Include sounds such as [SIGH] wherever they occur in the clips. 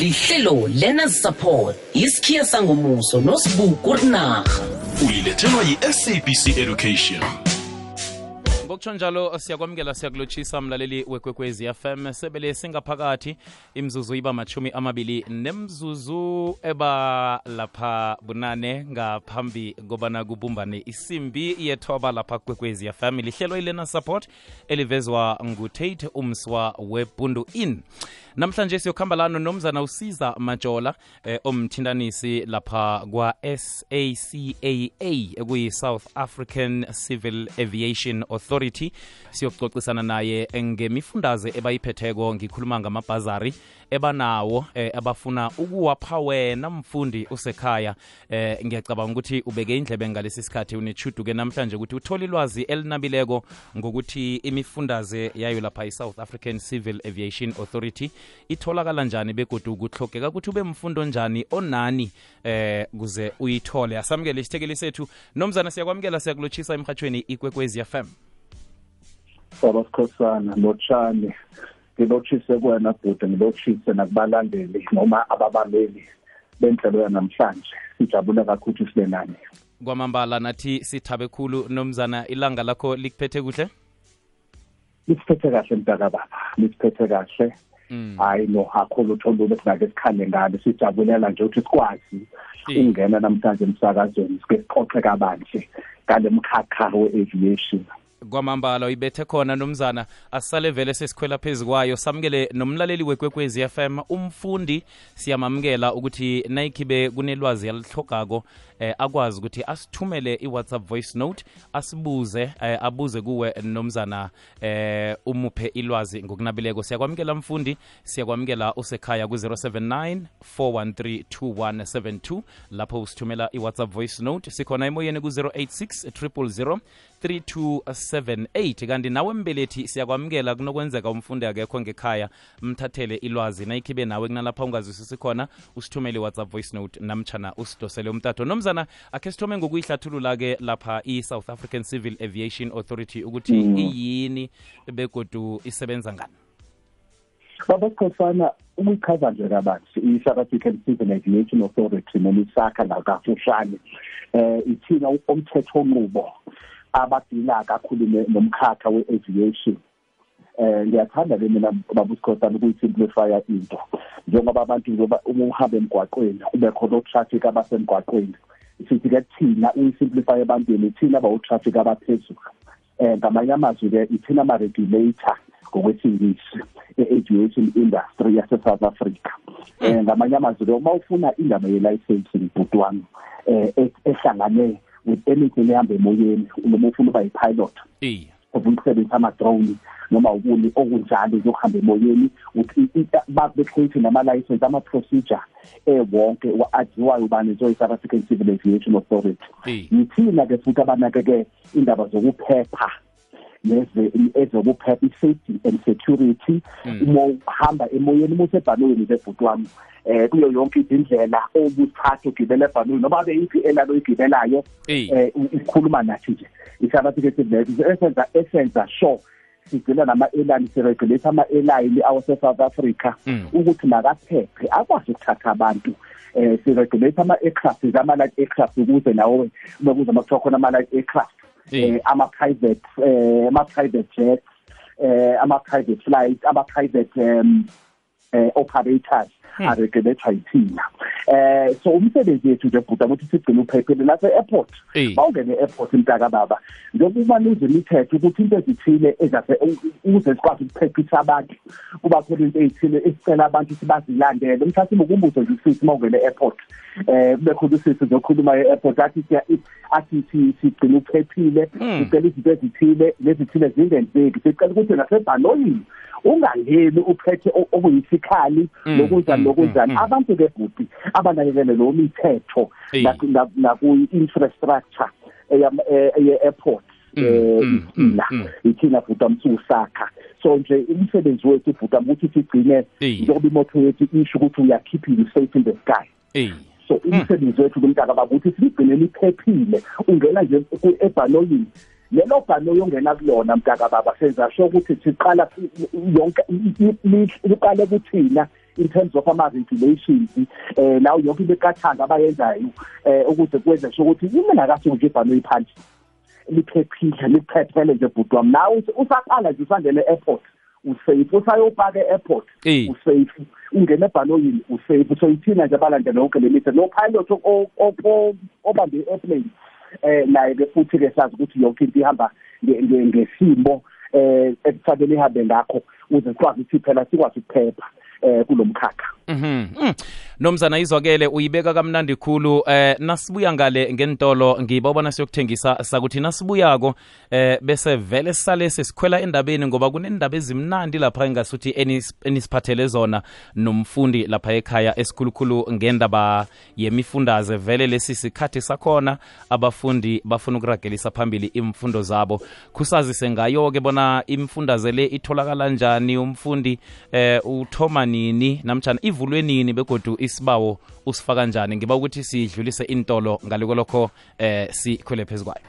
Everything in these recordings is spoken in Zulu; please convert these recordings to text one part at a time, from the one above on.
lihlelo learners support isikhiya sangomuso nosibuku rinarha uyilethelwa yi-sabc education. Ngokutsho njalo siyakwamukela siyakulotshisa mlaleli wekwekwezi fm sebele singaphakathi imzuzu iba machumi amabili nemzuzu eba lapha bunane ngaphambi kobana kubumbane isimbi yethoba lapha kwekwezi fm lihlelo ilena support elivezwa ngutate umswa webundu in namhlanje siyokhamba lano nomzana usiza majola eh, omthintanisi lapha kwa-SACAA ekuyi-South African Civil Aviation Authority. Siyokucocisana naye ngemifundaze ebayiphetheko ngikhuluma ngamabhazari ebanawo eh, abafuna ukuwapha wena mfundi usekhaya eh, ngiyacabanga ukuthi ubeke indlebe ngalesi sikhathi unechuduke namhlanje ukuthi uthole ilwazi elinabileko ngokuthi imifundaze yayo lapha i-south african civil aviation authority itholakala njani begodu ukuhlogeka ukuthi ube mfundo njani onani eh kuze uyithole. Asamukele isithekeli sethu. Nomzana siyakwamukela siyakulotshisa emhatshweni ikwekwezi fm baba sikhosana lotshani ngilotshise kuwena bhuti ngilotshise nakubalandeli noma ababameli benhlelo yanamhlanje. Sijabule kakhulu ukuthi sibe nani kwamambala nathi sithabe khulu nomzana ilanga lakho likuphethe kuhle? Lisiphethe kahle mntaka baba. Lisiphethe kahle. Hayi no akho lutho lube singake sikhale ngalo sijabulela nje ukuthi sikwazi ukungena namhlanje emsakazweni sike sixoxe kabanzi ngale mkhakha we-aviation. Kwamambala uyibethe khona nomzana asisale vele sesikhwela phezu kwayo. Samukele nomlaleli wekwekwezi FM umfundi. Siyamamukela ukuthi nayikhibe kunelwazi yalihlogako eh, akwazi ukuthi asithumele i-whatsapp voice note asibuze eh, abuze kuwe nomzana eh, umuphe ilwazi ngokunabileko. Siyakwamukela mfundi siyakwamukela usekhaya ku-079 413 2172 lapho usithumela i-whatsapp voice note sikhona emoyeni ku-086 000 3278 kanti nawe mbelethi siyakwamukela kunokwenzeka umfundi akekho ngekhaya mthathele ilwazi. Nayikhibe nawe kunalapha ungazwisisi khona usithumele i-whatsapp voice note namtshana usidosele umtato. Nomzana akhe sithome ngokuyihlathulula-ke lapha i-south african civil aviation authority ukuthi mm. iyini begodu isebenza ngani? Baba sikhosana ukuyichaza nje kabanzi i-south african civil aviation authority noma isakha ngakafushane um ithina omthetho nqubo abadila kakhulu nomkhakha we-aviation. Eh ngiyathanda ke mina baba usikhosana ukuyisimplifya into. Njengoba abantu njengoba uma uhamba emgwaqweni kube khona traffic abasemgwaqweni sithi ke thina uyisimplify ebantwini thina abawu traffic abaphezulu. Eh ngamanye amazwi ke ithina ama regulator ngokwesingisi e-aviation industry yase South Africa. Eh ngamanye amazwi uma ufuna indaba ye licensing bhuti wami eh ehlangane with anything ehamba emoyeni noma ufuna uba yi-pilot iya ukusebenzisa ama-drone noma ukuni okunjalo yokuhamba emoyeni bekreate nama-license ama-procedure ewonke adliwayo ubani zoyi-south african civil aviation authority. Yithina-ke futhi abanake-ke indaba zokuphepha ezokuphepha i-safety and security. Uma uhamba emoyeni uma usebhalweni lebhuti wami eh kuyo yonke izindlela obuthatha ugibela ebhalweni noma abe yiphi elalo igibelayo eh ukhuluma nathi nje i-South African Civil esenza esenza sure sigcina nama-airline siregulate ama-airline awase-south africa ukuthi makaphephe akwazi ukuthatha abantu um siregulate ama-aircraft ama-light aircraft ukuze nawo bekuze uma kuthiwa khona ama-light aircraft um ama-private um ama-private jets um ama-private flights ama-private um uh, operators aregulethwa yithina eh so umsebenzi wethu nje bhuta ukuthi sigcine uphephile lase airport bawungene airport imntaka baba njengoba nize imithetho ukuthi into ezithile ezase ukuze sikwazi ukuphephisa abantu kuba khona into ezithile esicela abantu sibazilandele mhlawumbe ukumbuzo nje usithi mawungene airport eh kube khona usisi zokhuluma e-airport athi athi sigcine uphephile sicela izinto ezithile lezithile zingenzeki sicela ukuthi nasebhanoyini ungangeni uphethe okuyisikhali lokuzani lokuzani abantu ke bhuti abanakekele lo mithetho naku-infrastructure ye-airport ithina ithina bhuta msusakha so nje umsebenzi wethu bhuta ukuthi sigcine njengoba imoto yethu isho ukuthi you safe in the sky. So umsebenzi wethu kumntaka bakuthi sigcine liphephile ungena nje ebhanoyini lelo bhanoyi ongena kulona mntaka baba senza sho ukuthi siqala yonke liqale kuthina in terms of ama-regulations um lawo yonke into eqathanga abayenzayo um ukuze kwenze sho ukuthi imelakathi nje ibhanoyi phansi liphephile liphephele nje bhuti wami. Nawe usaqala nje usangene e-airport usafe. Usayopaka e-airport usafe. Ungena ebhanoyini usafe. So ithina nje abalandela yonke le mithe no-pilot obambe i-airplane eh naye-ke futhi-ke sazi ukuthi yonke into ihamba ngesimo eh ekufanele ihambe ngakho ukuze sikwazi ukuthi phela sikwazi ukuphepha. Eh kulomkhakha Mhm. Mm. Nomzana izwakele uyibeka kamnandi khulu eh nasibuya ngale ngentolo ngibona siyokuthengisa sakuthi nasibuyako eh bese vele sale sesikhwela endabeni ngoba kunendaba ezimnandi lapha engasuthi enisiphathele zona nomfundi lapha ekhaya esikhulukhulu ngendaba yemifundaze vele lesi sikhathi sakhona abafundi bafuna ukuragelisa phambili imfundo zabo kusazise ngayo ke bona imfundaze le itholakala njani umfundi eh uthoma nini namtjana ivulwe nini begodu isibawo usifaka njani? Ngiba ukuthi sidlulise intolo ngale kwalokho eh sikhwele phezu kwayo.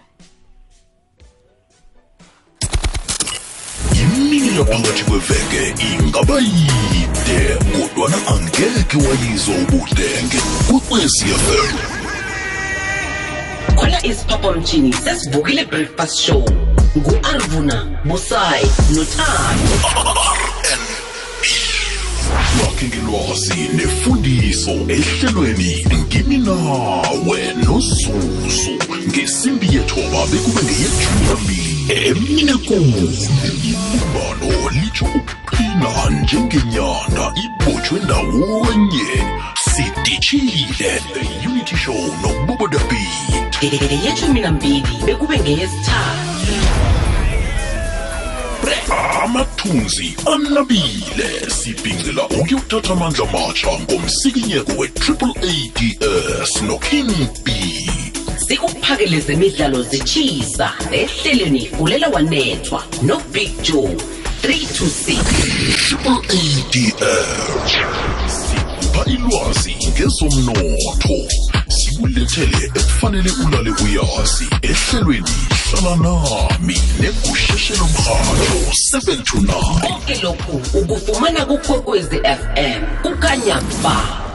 Imilo phakathi kweveke ingaba yide kodwana angeke wayizwa ubudenge kwekwecfm khona isiphaphamtshini sesivukile breakfast show. Ngu-arvuna busayi nothando [LAUGHS] lakhe ngelwazi nefundiso ehlelweni ngimi nawe nozuzu. Ngesimbi yethoba bekube ngeyethumi nambili emine kumi ibumbano litsho ukuqina njengenyanda ibotshwe ndawonye. Sidishile the unity show nobubodabit yeshumi nambili bekube ngeyesithathu. Amathunzi anabile. Sibhincela ukuyothatha amandla matsha ngomsikinyeko we-triple ads noking b. Sikuphakele zemidlalo zitshisa ehleleni ulela wanethwa nobig joe 326 triple ads sikupha ilwazi ngezomnotho. Sikulethele ekufanele ulale uyazi ehlelweni hlala nami negusheshelo mrhatho 7 to 9 konke lokhu ukufumana kukhokwezi fm kukanyamba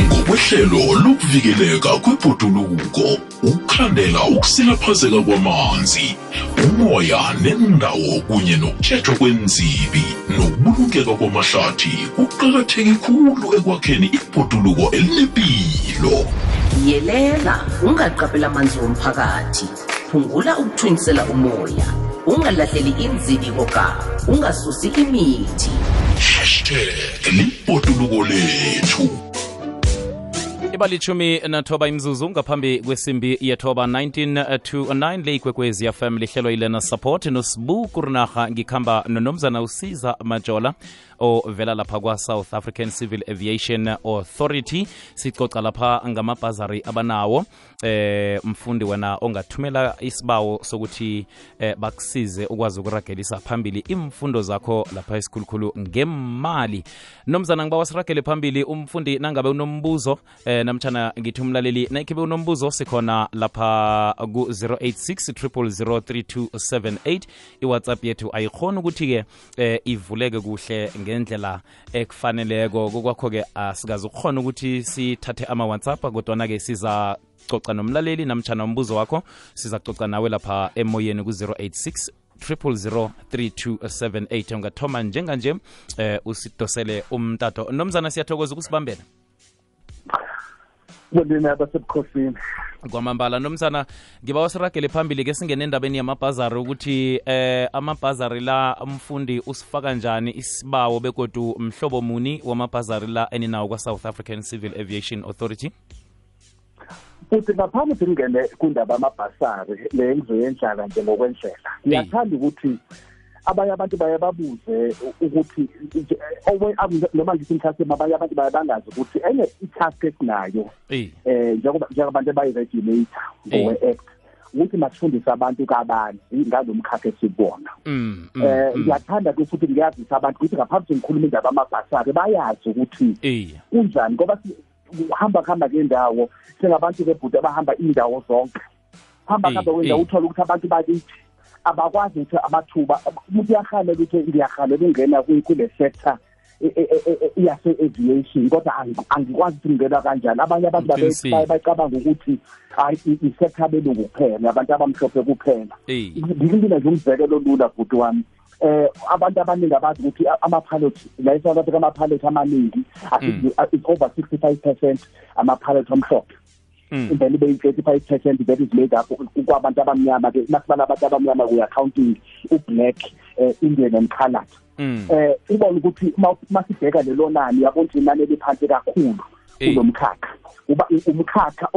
ngokwehlelo lokuvikeleka kwebhoduluko ukukhandela ukusilaphazeka kwamanzi umoya nendawo kunye nokutshejwa kwenzibi nokubulungeka kwamahlathi kuqakatheke khulu ekwakheni ibhoduluko elinempilo yelela ungaqaphela amanzi womphakathi. Phungula ukuthwinisela umoya. Ungalahleli inzibiko kabo ungasusi imithi. Hashtag libhoduluko lethu. Ibalitshumi nathoba imzuzu ngaphambi kwesimbi yethoba 19 to 9 le ikwekwezi fm lihlelwa ilena support nosibu kurinarha ngikhamba nonomzana usiza majola ovela lapha kwa-south african civil aviation authority. Sicoca lapha ngamabhazari abanawo eh mfundi wena ongathumela isibawo sokuthi eh, bakusize ukwazi ukuragelisa phambili imfundo zakho lapha esikhulukhulu ngemali nomzana ngiba wasiragele phambili umfundi nangabe unombuzo eh, namtshana ngithi umlaleli naikhibe unombuzo sikhona lapha ku-086 3278 iwhatsapp yethu ayikhona ukuthi-ke eh, ivuleke kuhle ngendlela ekufaneleko. Kokwakho-ke asikazi ukukhona ukuthi sithathe ama-whatsapp kodwana-ke siza coca nomlaleli namtshana umbuzo wakho. Siza sizacoca nawe lapha emoyeni ku-086 0003278 ungathoma njenganje eh usidosele umtato. Nomzana siyathokoza ukusibambela. Bonini abasebukhosini kwamambala nomsana ngiba wasiragele phambili ke singene endabeni yamabhazari ukuthi eh amabhazari la umfundi usifaka njani isibawo begodu mhlobo muni wamabhazari la eninawo kwa-south african civil aviation authority? Futhi ngaphambi ukuthi ngingene kundaba amabhasari le ngizoyendlala nje ngokwendlela ngiyathanda ukuthi abanye abantu baye babuze ukuthi noma ngithi mhlasimbe abanye abantu baye bangazi ukuthi enye i-task esinayo um njengobantu abayi-regulator ngowe-act ukuthi masifundise abantu kabanzi ngalo mkhakha esibona um ngiyathanda ke futhi ngiyazisa abantu ukuthi ngaphambi ukuthi ngikhuluma indaba amabhasari bayazi ukuthi kunjani ngoba uhamba kuhamba ngendawo sengabantu bebhuti abahamba indawo zonke. Hamba kuhamba kwendawo uthola ukuthi abantu bakithi. Abakwazi ukuthi amathuba umuntu uyahalela ukuthi ngiyahalela ukungena kule sector iyase aviation kodwa angikwazi ukuthi ngena kanjani. Abanye abantu bayicabanga ukuthi hayi isekha belungu kuphela abantu abamhlophe kuphela. Ngikubina nje umzekelo lula bhuti wami. Eh abantu abaningi abazi ukuthi ama-pilot la eSouth Africa ama-pilot amaningi it's over 65% ama-pilot omhlophe and then ibe 35 percent that is made up kwabantu abamnyama ke masibala abantu abamnyama we are counting u-black uh, indian and colored. Eh ubona ukuthi masibheka lelo nani yabona ukuthi inani eliphansi kakhulu kulomkhakha uba umkhakha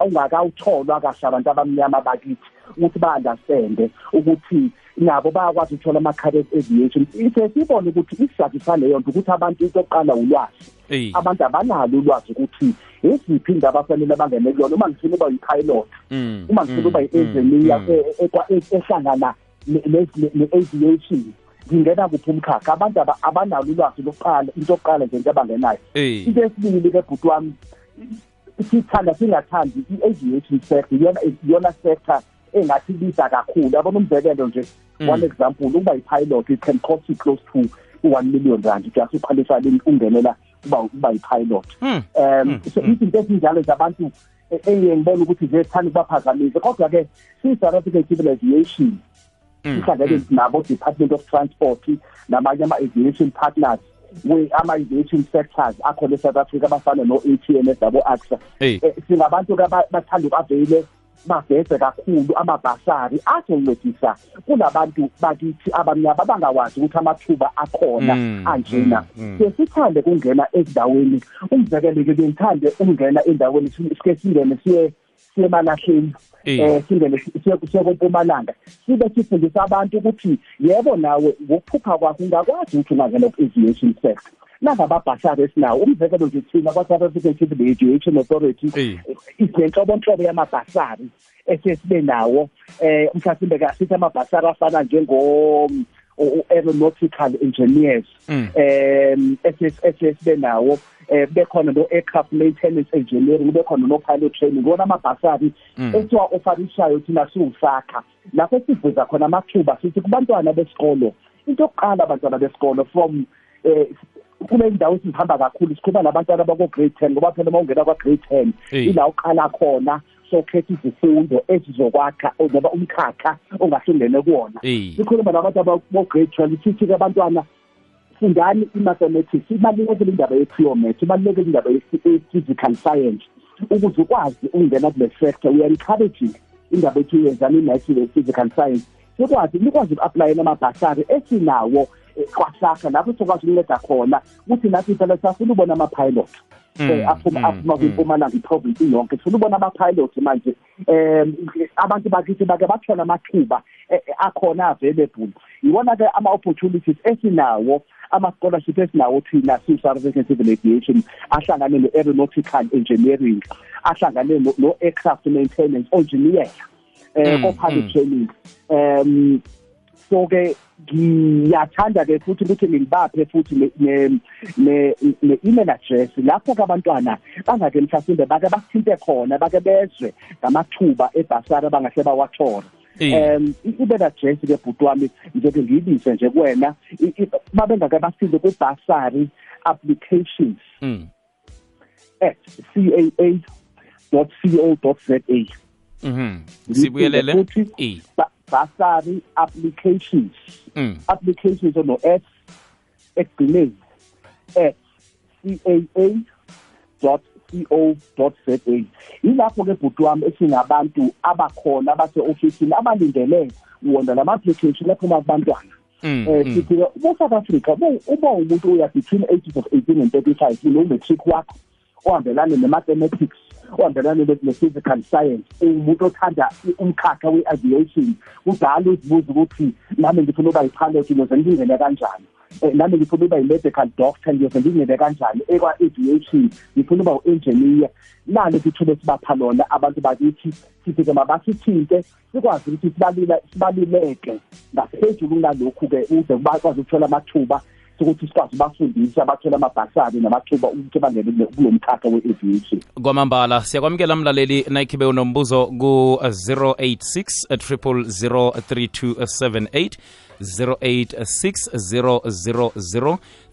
ongakawutholwa kahle abantu abamnyama bakithi ukuthi ba-understande ukuthi nabo bayakwazi ukuthola ama-career aviation. Ithe sibone ukuthi isizathu saleyo nto ukuthi abantu into yokuqala ulwazi abantu abanalo ulwazi ukuthi eziphi indaba afanele bangene kuyona uma ngifuna uba yi-pilot uma ngifuna uba yi-engineer ehlangana ne-aviation ngingena kuphi umkhakha? Abantu abanalo ulwazi lokuqala into yokuqala nje into abangenayo. Into yesibili ke bhuti wami sithanda singathandi i-aviation sector iyona sector engathi ibiza kakhulu. Yabona umzekelo nje one example ukuba yi-pilot it can cost you close to one million rand just uqualify ungenela uba uba yi-pilot um so izinto ezinjalo zabantu engiye ngibona ukuthi ziyethanda ukubaphazamise kodwa-ke siyi-south african civil aviation sihlangene nabo department of transport namanye ama-aviation partners we ama-aviation sectors akhona e-south africa abafana no-atns nabo-axa singabantu bathanda ukavele bageze kakhulu amabhasari azoncedisa kulabantu bakithi abamnyama abangawazi ukuthi amathuba akhona anjena. sesithande kungena ezindaweni umzekelo-ke bengithande ukungena endaweni sike singene siye siye emalahleni eh singene siye kompumalanga sibe sifundisa abantu ukuthi yebo nawe ngokuphupha kwakho ungakwazi ukuthi ungangena ku-aviation sector nangababhashari esinawo. Umzekelo nje thina kwa-south african civil aviation authority sinenhlobonhlobo yamabhasari esesibe nawo. Eh mhlawumbe ke asithi amabhasari afana njengo aeronautical engineers um esesibe nawo. Eh bekhona no aircraft maintenance engineering bekhona no pilot training. Wona amabhasari esiwa ofarishayo thina siwusakha. Lapho sivuza khona amathuba sithi kubantwana besikolo into yokuqala abantwana besikolo from eh kule ndawo esihamba kakhulu sikhuluma nabantwana bako grade 10 ngoba phela mawungena kwa grade 10 ila uqala khona sokhetha izifundo ezizokwakha noma umkhakha ongahlungene kuwona. Sikhuluma nabantu abo grade 12 sithi ke abantwana fundani i-mathematics ibalulekile indaba ye-geometry ibalulekile indaba ye-physical science ukuze ukwazi ukungena kule sector. We are encouraging indaba ethu yenzani i-math physical science sikwazi nikwazi uku-aplayela amabhasari esinawo kwasakha lapho sokwazi ukunceda khona ukuthi nathi phela siyafuna ubona ama-pilot um aphuma aphuma kwimpumalanga iprovinsi yonke sifuna ubona ama-pilot manje. Um abantu bakithi bake bathola amathuba akhona available. Iwona-ke ama-opportunities esinawo ama-scholarship esinawo thina siyi-south african civil aviation ahlangane ne-aeronautical engineering ahlangane no-aircraft maintenance engineer um co-pilot training. Um so ke ngiyathanda ke futhi ukuthi ngibaphe futhi ne ne-email address lapho abantwana bangake mhlawumbe bake bathinte khona bake bezwe ngamathuba ebhasari abangahle bawathola um i-email address ke bhuti wami njengoke ngiyibise nje kuwena babengake basinde ku-basary applications at caa co za Mhm. Sibuyelele. E. Basari applications. Mm. Applications ono S ekugcineni at caa.co.za. Yilapho ke bhuti wami esinabantu abakhona abase-ofisini abalindele wona lama application aphuma kubantwana. eh sithi ku South Africa uba umuntu uya between ages of 18 and 35 you matric wakho ohambelana ne-mathematics ohambelana ne-physical science. Umuntu othanda umkhakha we-aviation kudala uzibuza ukuthi nami ngifuna ukuba yi-pilot ngiyoze ngilingene kanjani? Nami ngifuna ukuba yi-medical doctor ngiyoze ngilingene kanjani ekwa-aviation? Ngifuna ukuba u-engineer. Nalo sithule sibapha lona abantu bakithi sithi-ke mabasithinte sikwazi ukuthi sibaluleke ngaphezulu kunalokhu-ke uze bakwazi ukuthola amathuba ukuthi sikwazi bafundise abathola amabhasari namathuba ukuthi bangene kulo mkhakha we-aviation. Kwamambala siyakwamukela mlaleli nayikhibe unombuzo ku-086 0003278 086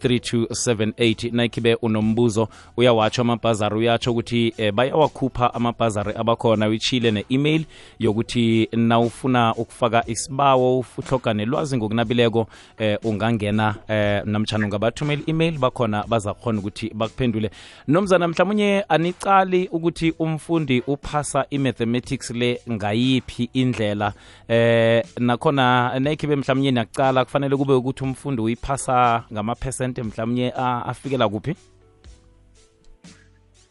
3278 nayikhibe unombuzo uyawatsho amabhazari uyatsho ukuthi eh, bayawakhupha amabhazari abakhona uyitshile ne-email yokuthi nawufuna ukufaka isibawo uhloga nelwazi ngokunabileko eh, ungangena eh, namtshana ungabathumela email bakhona bazakhona ukuthi bakuphendule. Nomzana mhlawumunye anicali ukuthi umfundi uphasa i-mathematics le ngayiphi indlela eh nakhona nayikhibe mhlawumunye niyacala kufanele kube ukuthi umfundi uyiphasa ngamaphesente mhlawumunye afikela kuphi?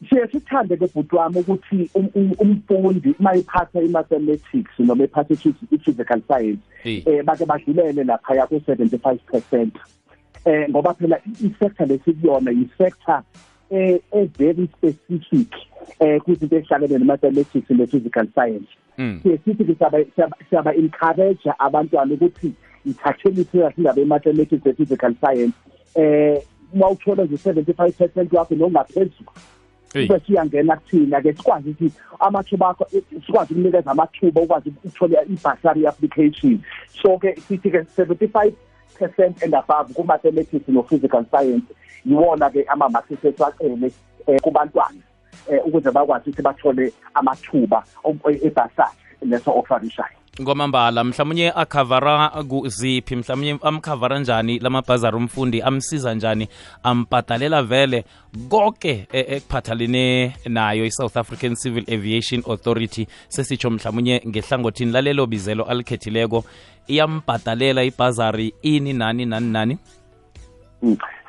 Siye sithande ke bhuti wami ukuthi umfundi uma iphatha i-mathematics noma iphatha i-physical science eh bake badlulele laphaya ku-75 percent eh ngoba phela i-sector lesikuyona yi-sector eh very specific eh kwizinto ezihlangene ne-mathematics ne-physical science. Siye sithi siyaba encourage abantwana ukuthi ithatheni serious indaba ye-mathematics ne-physical science. Eh uma uthola nje 75 percent wakho nokungaphezulu kube siyangena kuthina ke sikwazi ukuthi amathuba akho sikwazi ukunikeza amathuba ukwazi ukuthola i-bursary application. So ke sithi ke 75 percent and above ku-mathematics no-physical science yiwona ke ama-marks esesiwacele um kubantwana um ukuze bakwazi ukuthi bathole amathuba ebhasari leso offerishayo ngomambala mhlawumunye akhavara kuziphi mhlawumunye amkhavara njani lamabhazari umfundi amsiza njani ampatalela vele konke ekuphathalene nayo i-south african civil aviation authority. Sesitsho mhlawumunye ngehlangothini lalelo bizelo alikhethileko iyampatalela ibhazari ini nani nani nani?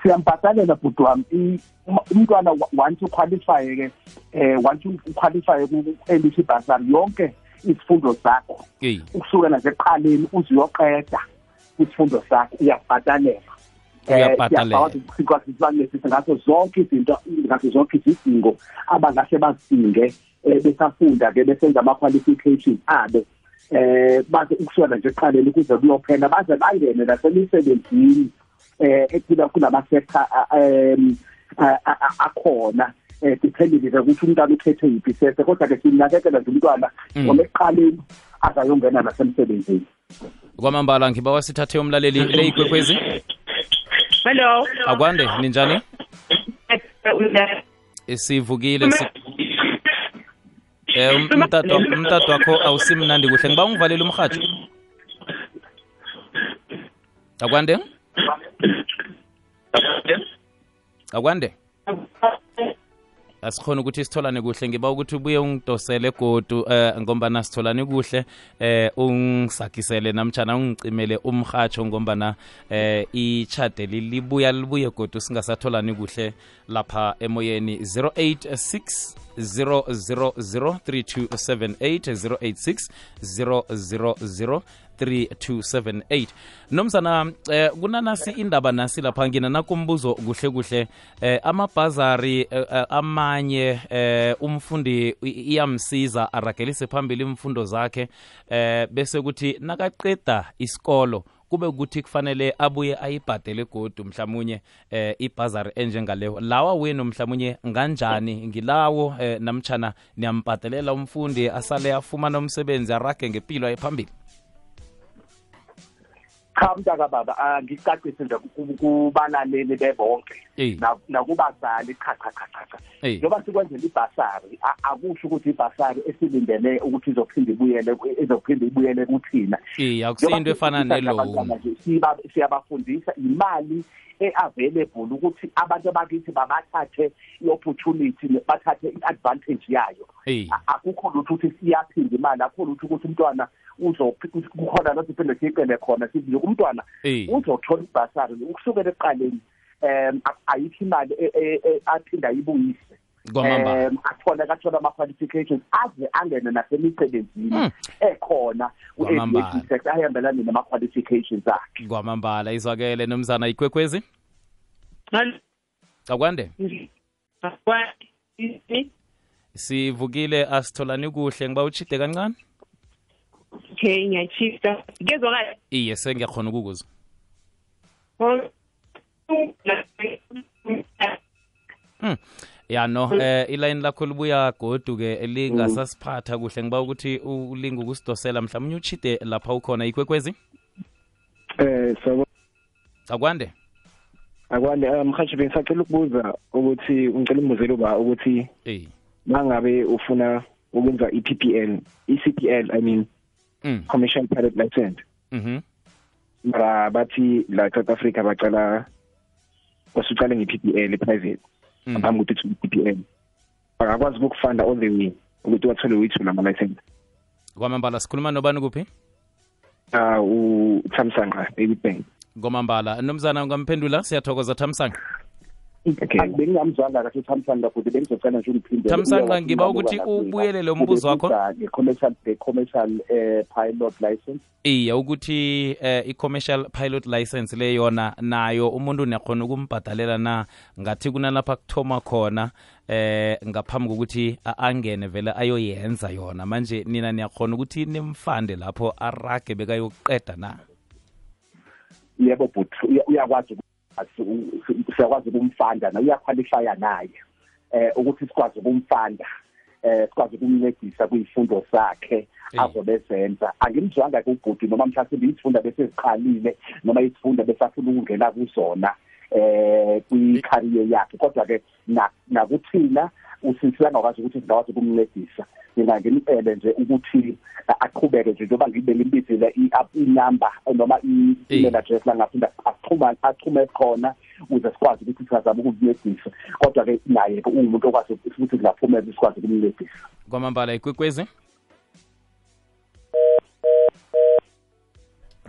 Siyambhatalela bhuti wami. Umntwana once uqualifye ke um once uqualifye ku-elisha ibhasari yonke isifundo sakho ukusukela nje ekuqaleni uze uyoqeda isifundo sakho uyabhatalela uyabhatalela ngaso zonke izinto ngaso zonke izidingo abangahle bazidinge besafunda ke besenza ama-qualifications abe eh baze ukusukela nje ekuqaleni kuze kuyophela baze bangene nasemisebenzini eh ekula kulama-sector um akhona eh depending ke ukuthi umntwana ukhethe yiphi sese kodwa ke sinakekela nje umntwana ngoba ekuqaleni azayongena nasemsebenzini. Kwamambala ngiba wasithathe umlaleli leyigwekwezi hello. Akwande ninjani? Sivukile eh umtato umtato wakho awusimnandi kuhle. Ngiba ungivalela umhatsho akwande? Akwande? Asikhona ukuthi sitholane kuhle. Ngiba ukuthi ubuye ungidosele godu eh ngombana sitholane kuhle eh ungisakisele namtjana ungicimele umhatsho ngombana eh ichade libuya libuye godu singasatholani kuhle lapha emoyeni. 086 0003278 086 000 3278 nomzana eh kunanasi indaba nasi lapha ngina nakumbuzo kuhle kuhle eh amabhazari eh, amanye eh umfundi iyamsiza aragelise phambili imfundo zakhe eh bese kuthi nakaqeda isikolo kube ukuthi kufanele abuye ayibhadele godu mhlawumunye eh ibhazari enjengaleyo. Lawa wenu mhlawumunye nganjani? Ngilawo eh, namtshana niyambhadelela umfundi asale afumana umsebenzi arage ngempilo ayiphambili cha mntaka baba angicacise nje kubalaleli bebonke. Nakubazali cha cha cha cha cha. Njengoba sikwenzela ibhasari akusho ukuthi ibhasari esilindele ukuthi izophinde ibuyele izophinde ibuyele kuthina. Akusinto efana neloan siyabafundisa imali e-available ukuthi abantu abakithi babathathe i-opportunity bathathe i-advantage yayo. Akukho lutho ukuthi siyaphinda imali akukho lutho ukuthi umntwana kukhona nothi phinde siyicele khona sithi umntwana uzothola ibhasari. Ukusukela ekuqaleni um ayikho imali aphinda ayibuyise. Um athole kathola ama-qualifications aze angene nasemisebenzini ekhona ku-aviation sector ahambelane nama-qualifications akhe. Kwamambala izwakele nomzana ikwekwezi? Akwande sivukile asitholani kuhle ngiba uchide kancane? Okay ngiyachista ngezwakala iye sengiyakhona ukukuzwa. Hmm. ya no eh iline lakho libuya godu ke lingasasiphatha kuhle. Ngiba ukuthi ulinga ukusidosela mhlawumbe uchide lapha ukhona ikwekwezi? Eh so akwande? Akwande. Mhathi bengisacela ukubuza ukuthi ngicela umbuzelo ba ukuthi eh mangabe ufuna ukwenza i-PPL i-CPL I mean mm commercial pilot license. Mhm. Mara bathi la South Africa bacala kwasucala nge-PPL private. Mm. Ngaphambi kokuthi uthole i-PPL bangakwazi ukukufanda all the way ukuthi wathole uyithula ama license kwamambala sikhuluma nobani kuphi? Ah u Thamsanqa baby bank kwamambala nomzana ungamphendula? Siyathokoza thamsanga okay bengingamzwanga kahle uthamsanqa futhi bengizocela nje ungiphinde Thamsanqa, ngiba ukuthi ubuyelele umbuzo wakho. commercial the commercial eh, pilot license. Iya ukuthi eh, i-commercial pilot license le yona nayo umuntu uyakhona ukumbhadalela na? Ngathi kunalapha kuthoma khona eh ngaphambi kokuthi angene vele ayoyenza yona. Manje nina niyakhona ukuthi nimfande lapho arage bekayoqeda na? Yebo but uyakwazi siyakwazi ukumfanda na uyaqualifya naye eh ukuthi sikwazi ukumfanda eh sikwazi ukumncedisa kwizifundo zakhe Eh. azobezenza. Angimzwanga ke ubhuti noma mhlawumbe izifunda bese ziqalile noma izifunda besafuna ukungena kuzona eh kwi-career yakhe. Kodwa ke na- nakuthina usinsila ngakwazi ukuthi singakwazi ukumncedisa. Mina ngimcele nje ukuthi a- aqhubeke nje njengoba ngibele imbizile i-up inumber noma i-email address la ngaphinda axhuma axhume khona ukuze sikwazi ukuthi sizame ukumncedisa kodwa ke naye ke uwumuntu okwazi ukuthi kungaphumela sikwazi ukumncedisa. Kwamambala ikwekwezi?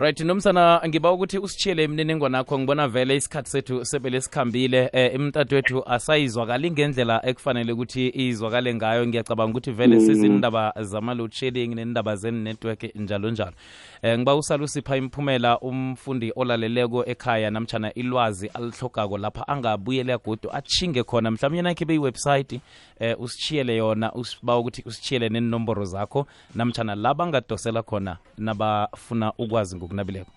Right nomsana ngiba ukuthi usitshiyele imininingwane akho ngibona vele isikhathi sethu sebele sikhambile. Eh, imtato wethu asayizwakali ngendlela ekufanele ukuthi izwakale ngayo. Ngiyacabanga ukuthi vele sizindaba zama-load shedding nendaba zen-network njalo njalo. Eh, ngiba usalusipha imiphumela umfundi olaleleko ekhaya namtshana ilwazi alihlogako lapha angabuyele agudu achinge khona. Mhlawumbe nakhe iwebsite eh, usitshiyele yona usiba ukuthi usitshiyele nenomboro zakho namtshana laba ngadosela khona nabafuna ukwazi ngokunabileko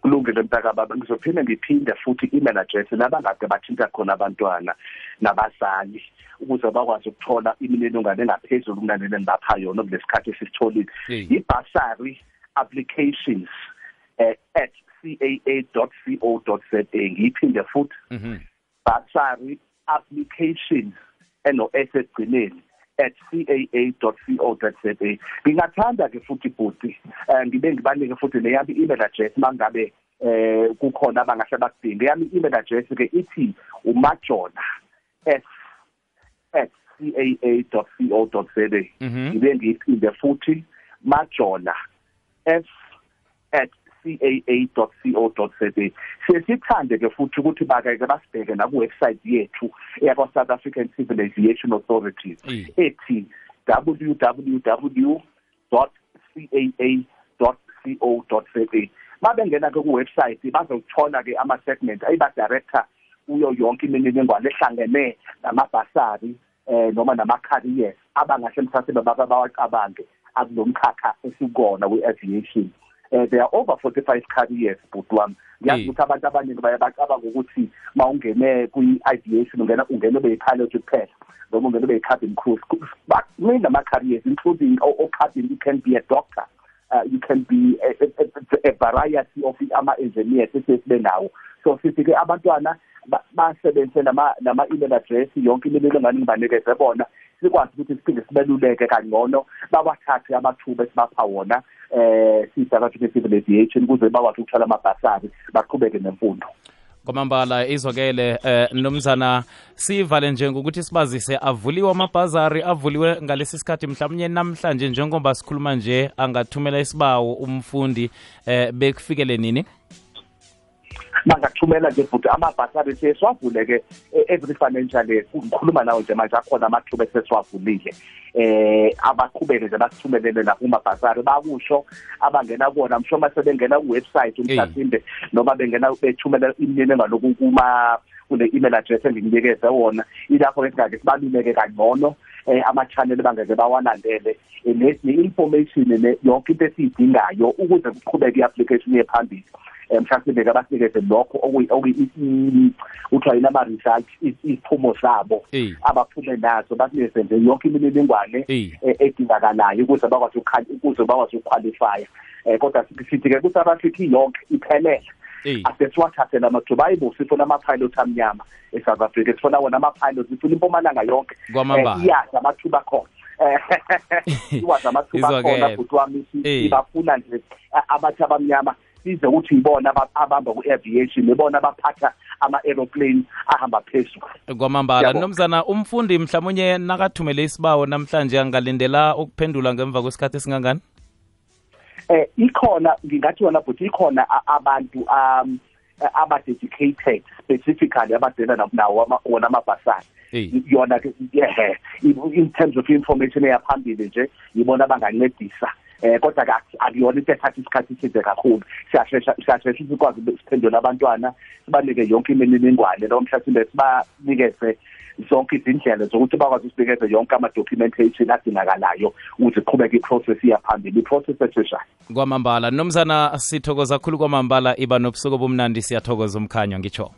kulungile mntakababa ngizophinde ngiphinde futhi i-email address nabangade bathinta khona abantwana nabazali ukuze bakwazi ukuthola imininingwane engaphezulu kunaleli ngapha yona kulesi sikhathi esisitholile Hey. i-bursary applications eh, at caa.co.za ngiyiphinde futhi Mhm. bursary applications eno-s ekugcineni at caa.co.za ngingathanda ke futhi bhuti eh, ngibe ngibanike futhi neyami i-email address mangabe eh kukhona abangahle bakudinge. Yami i-email address ke ithi umajona s at caa.co.za Mhm. ngibe ngiyiphinde futhi majona f at caa.co.za sesithande ke futhi ukuthi bakeke basibheke na ku-website yethu yakwa South African Civil Aviation Authority Eh. ethi www.caa.co.za mabengena ke ku-website bazothola ke ama-segment ayiba-director kuyo yonke imininingwane ehlangene namabhasari eh noma nama-careers abangahle mhlawumbe baba bawacabange akulomkhakha esukona we-aviation. Eh there are over 45 careers bhuti wami. Ngiyazi Eh. ukuthi abantu abaningi baye bacabanga ukuthi ma ungene kwi-aviation ungena ungena ube yi-pilot kuphela noma ungena ube yi-cabin crew baningi nama-careers including o-cabin you can be a doctor. Uh, you can be a, a, a, a variety of ama-engineers esesibe nawo. So sithi ke abantwana ba- basebenzise nama nama email address yonke imininingwane ngibanikeze bona sikwazi ukuthi siphinde sibeluleke kangcono babathathe amathuba esibapha wona eh si-South African Civil Aviation kuze bakwazi ukuthola amabhasari baqhubeke nemfundo. Kwamambala izwakele eh nomzana sivale nje ngokuthi sibazise avuliwe amabhazari avuliwe ngalesi sikhathi mhlawumnye namhlanje njengoba sikhuluma nje angathumela isibawo umfundi eh bekufikele nini bangathumela nje futhi amabhasari sesiwavule-ke eh, every financial year. Ngikhuluma nawo nje manje akhona amathuba esesiwavulile. Eh abaqhubeke nje basithumelele la kumabhasari. Bakusho abangena kuwona msho uma sebengena ku-website mhlasimbe noma bengena bethumela imininingwane kuma kule email address engikunikeze wona. Ilapho ke singake sibaluleke kangcono. eh ama-channel bangeke bawalandele ne-information yonke into esiyidingayo ukuze kuqhubeke i-application yephambili um mhlawumbe kabasikeze lokho kuthiwa yini ama-result isiphumo sabo abaphume nazo basinikeze nje yonke imininingwane edingakalayo ukuze bakwazi ukuze bakwazi ukuqualifya. Um kodwa sithi-ke ku-south africa iyonke iphelele. Asesiwathathe la mathuba ayibo sifuna ama-pilot amnyama e-south africa. Sifuna wona ama-pilot sifuna impumalanga yonke. Iyazi amathuba khona. [LAUGHS] Iwazi amathuba khona futhi wami ibafuna nje abathi abamnyama size ukuthi ibona abahamba ku-aviation ibona abaphatha ama-aeroplane ahamba phezulu. Kwamambala. Nomzana umfundi mhlawumunye nakathumele isibawo namhlanje angalindela ukuphendula ngemva kwesikhathi esingangani? Eh ikhona ngingathi yona but ikhona abantu um aba-dedicated specifically abadela nawo wona amabhasari. Yona ke in terms of information eyaphambili nje yibona abangancedisa. Eh kodwa ke akuyona into ethatha isikhathi eside kakhulu. Siyashesha siyashesha sikwazi siphendule abantwana sibanike yonke imininingwane lo mhlasimbe sibanikeze zonke izindlela zokuthi bakwazi usibekeze yonke ama-documentation adingakalayo ukuthi qhubeke i-process iyaphambili. I-process esheshayo kwamambala nomzana sithokoza kakhulu kwamambala iba nobusuku obumnandi siyathokoza umkhanyo ngitsho.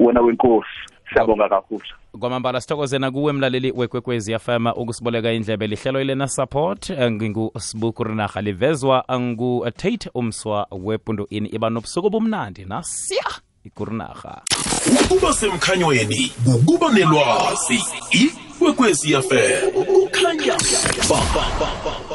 Wena wenkosi siyabonga kakhulu. Kwamambala sithokoze nakuwe mlaleli wekwekwezi fm ukusiboleka indlebe lihlelo ilena support ngusibuku rinaha livezwa ngu-tate umswa wepundu ini iba nobusuku obumnandi nasiya ikurinaha ukuba semkhanyweni kukuba nelwazi. Ikwekwezi yafela kukhanya ba, ba, ba, ba.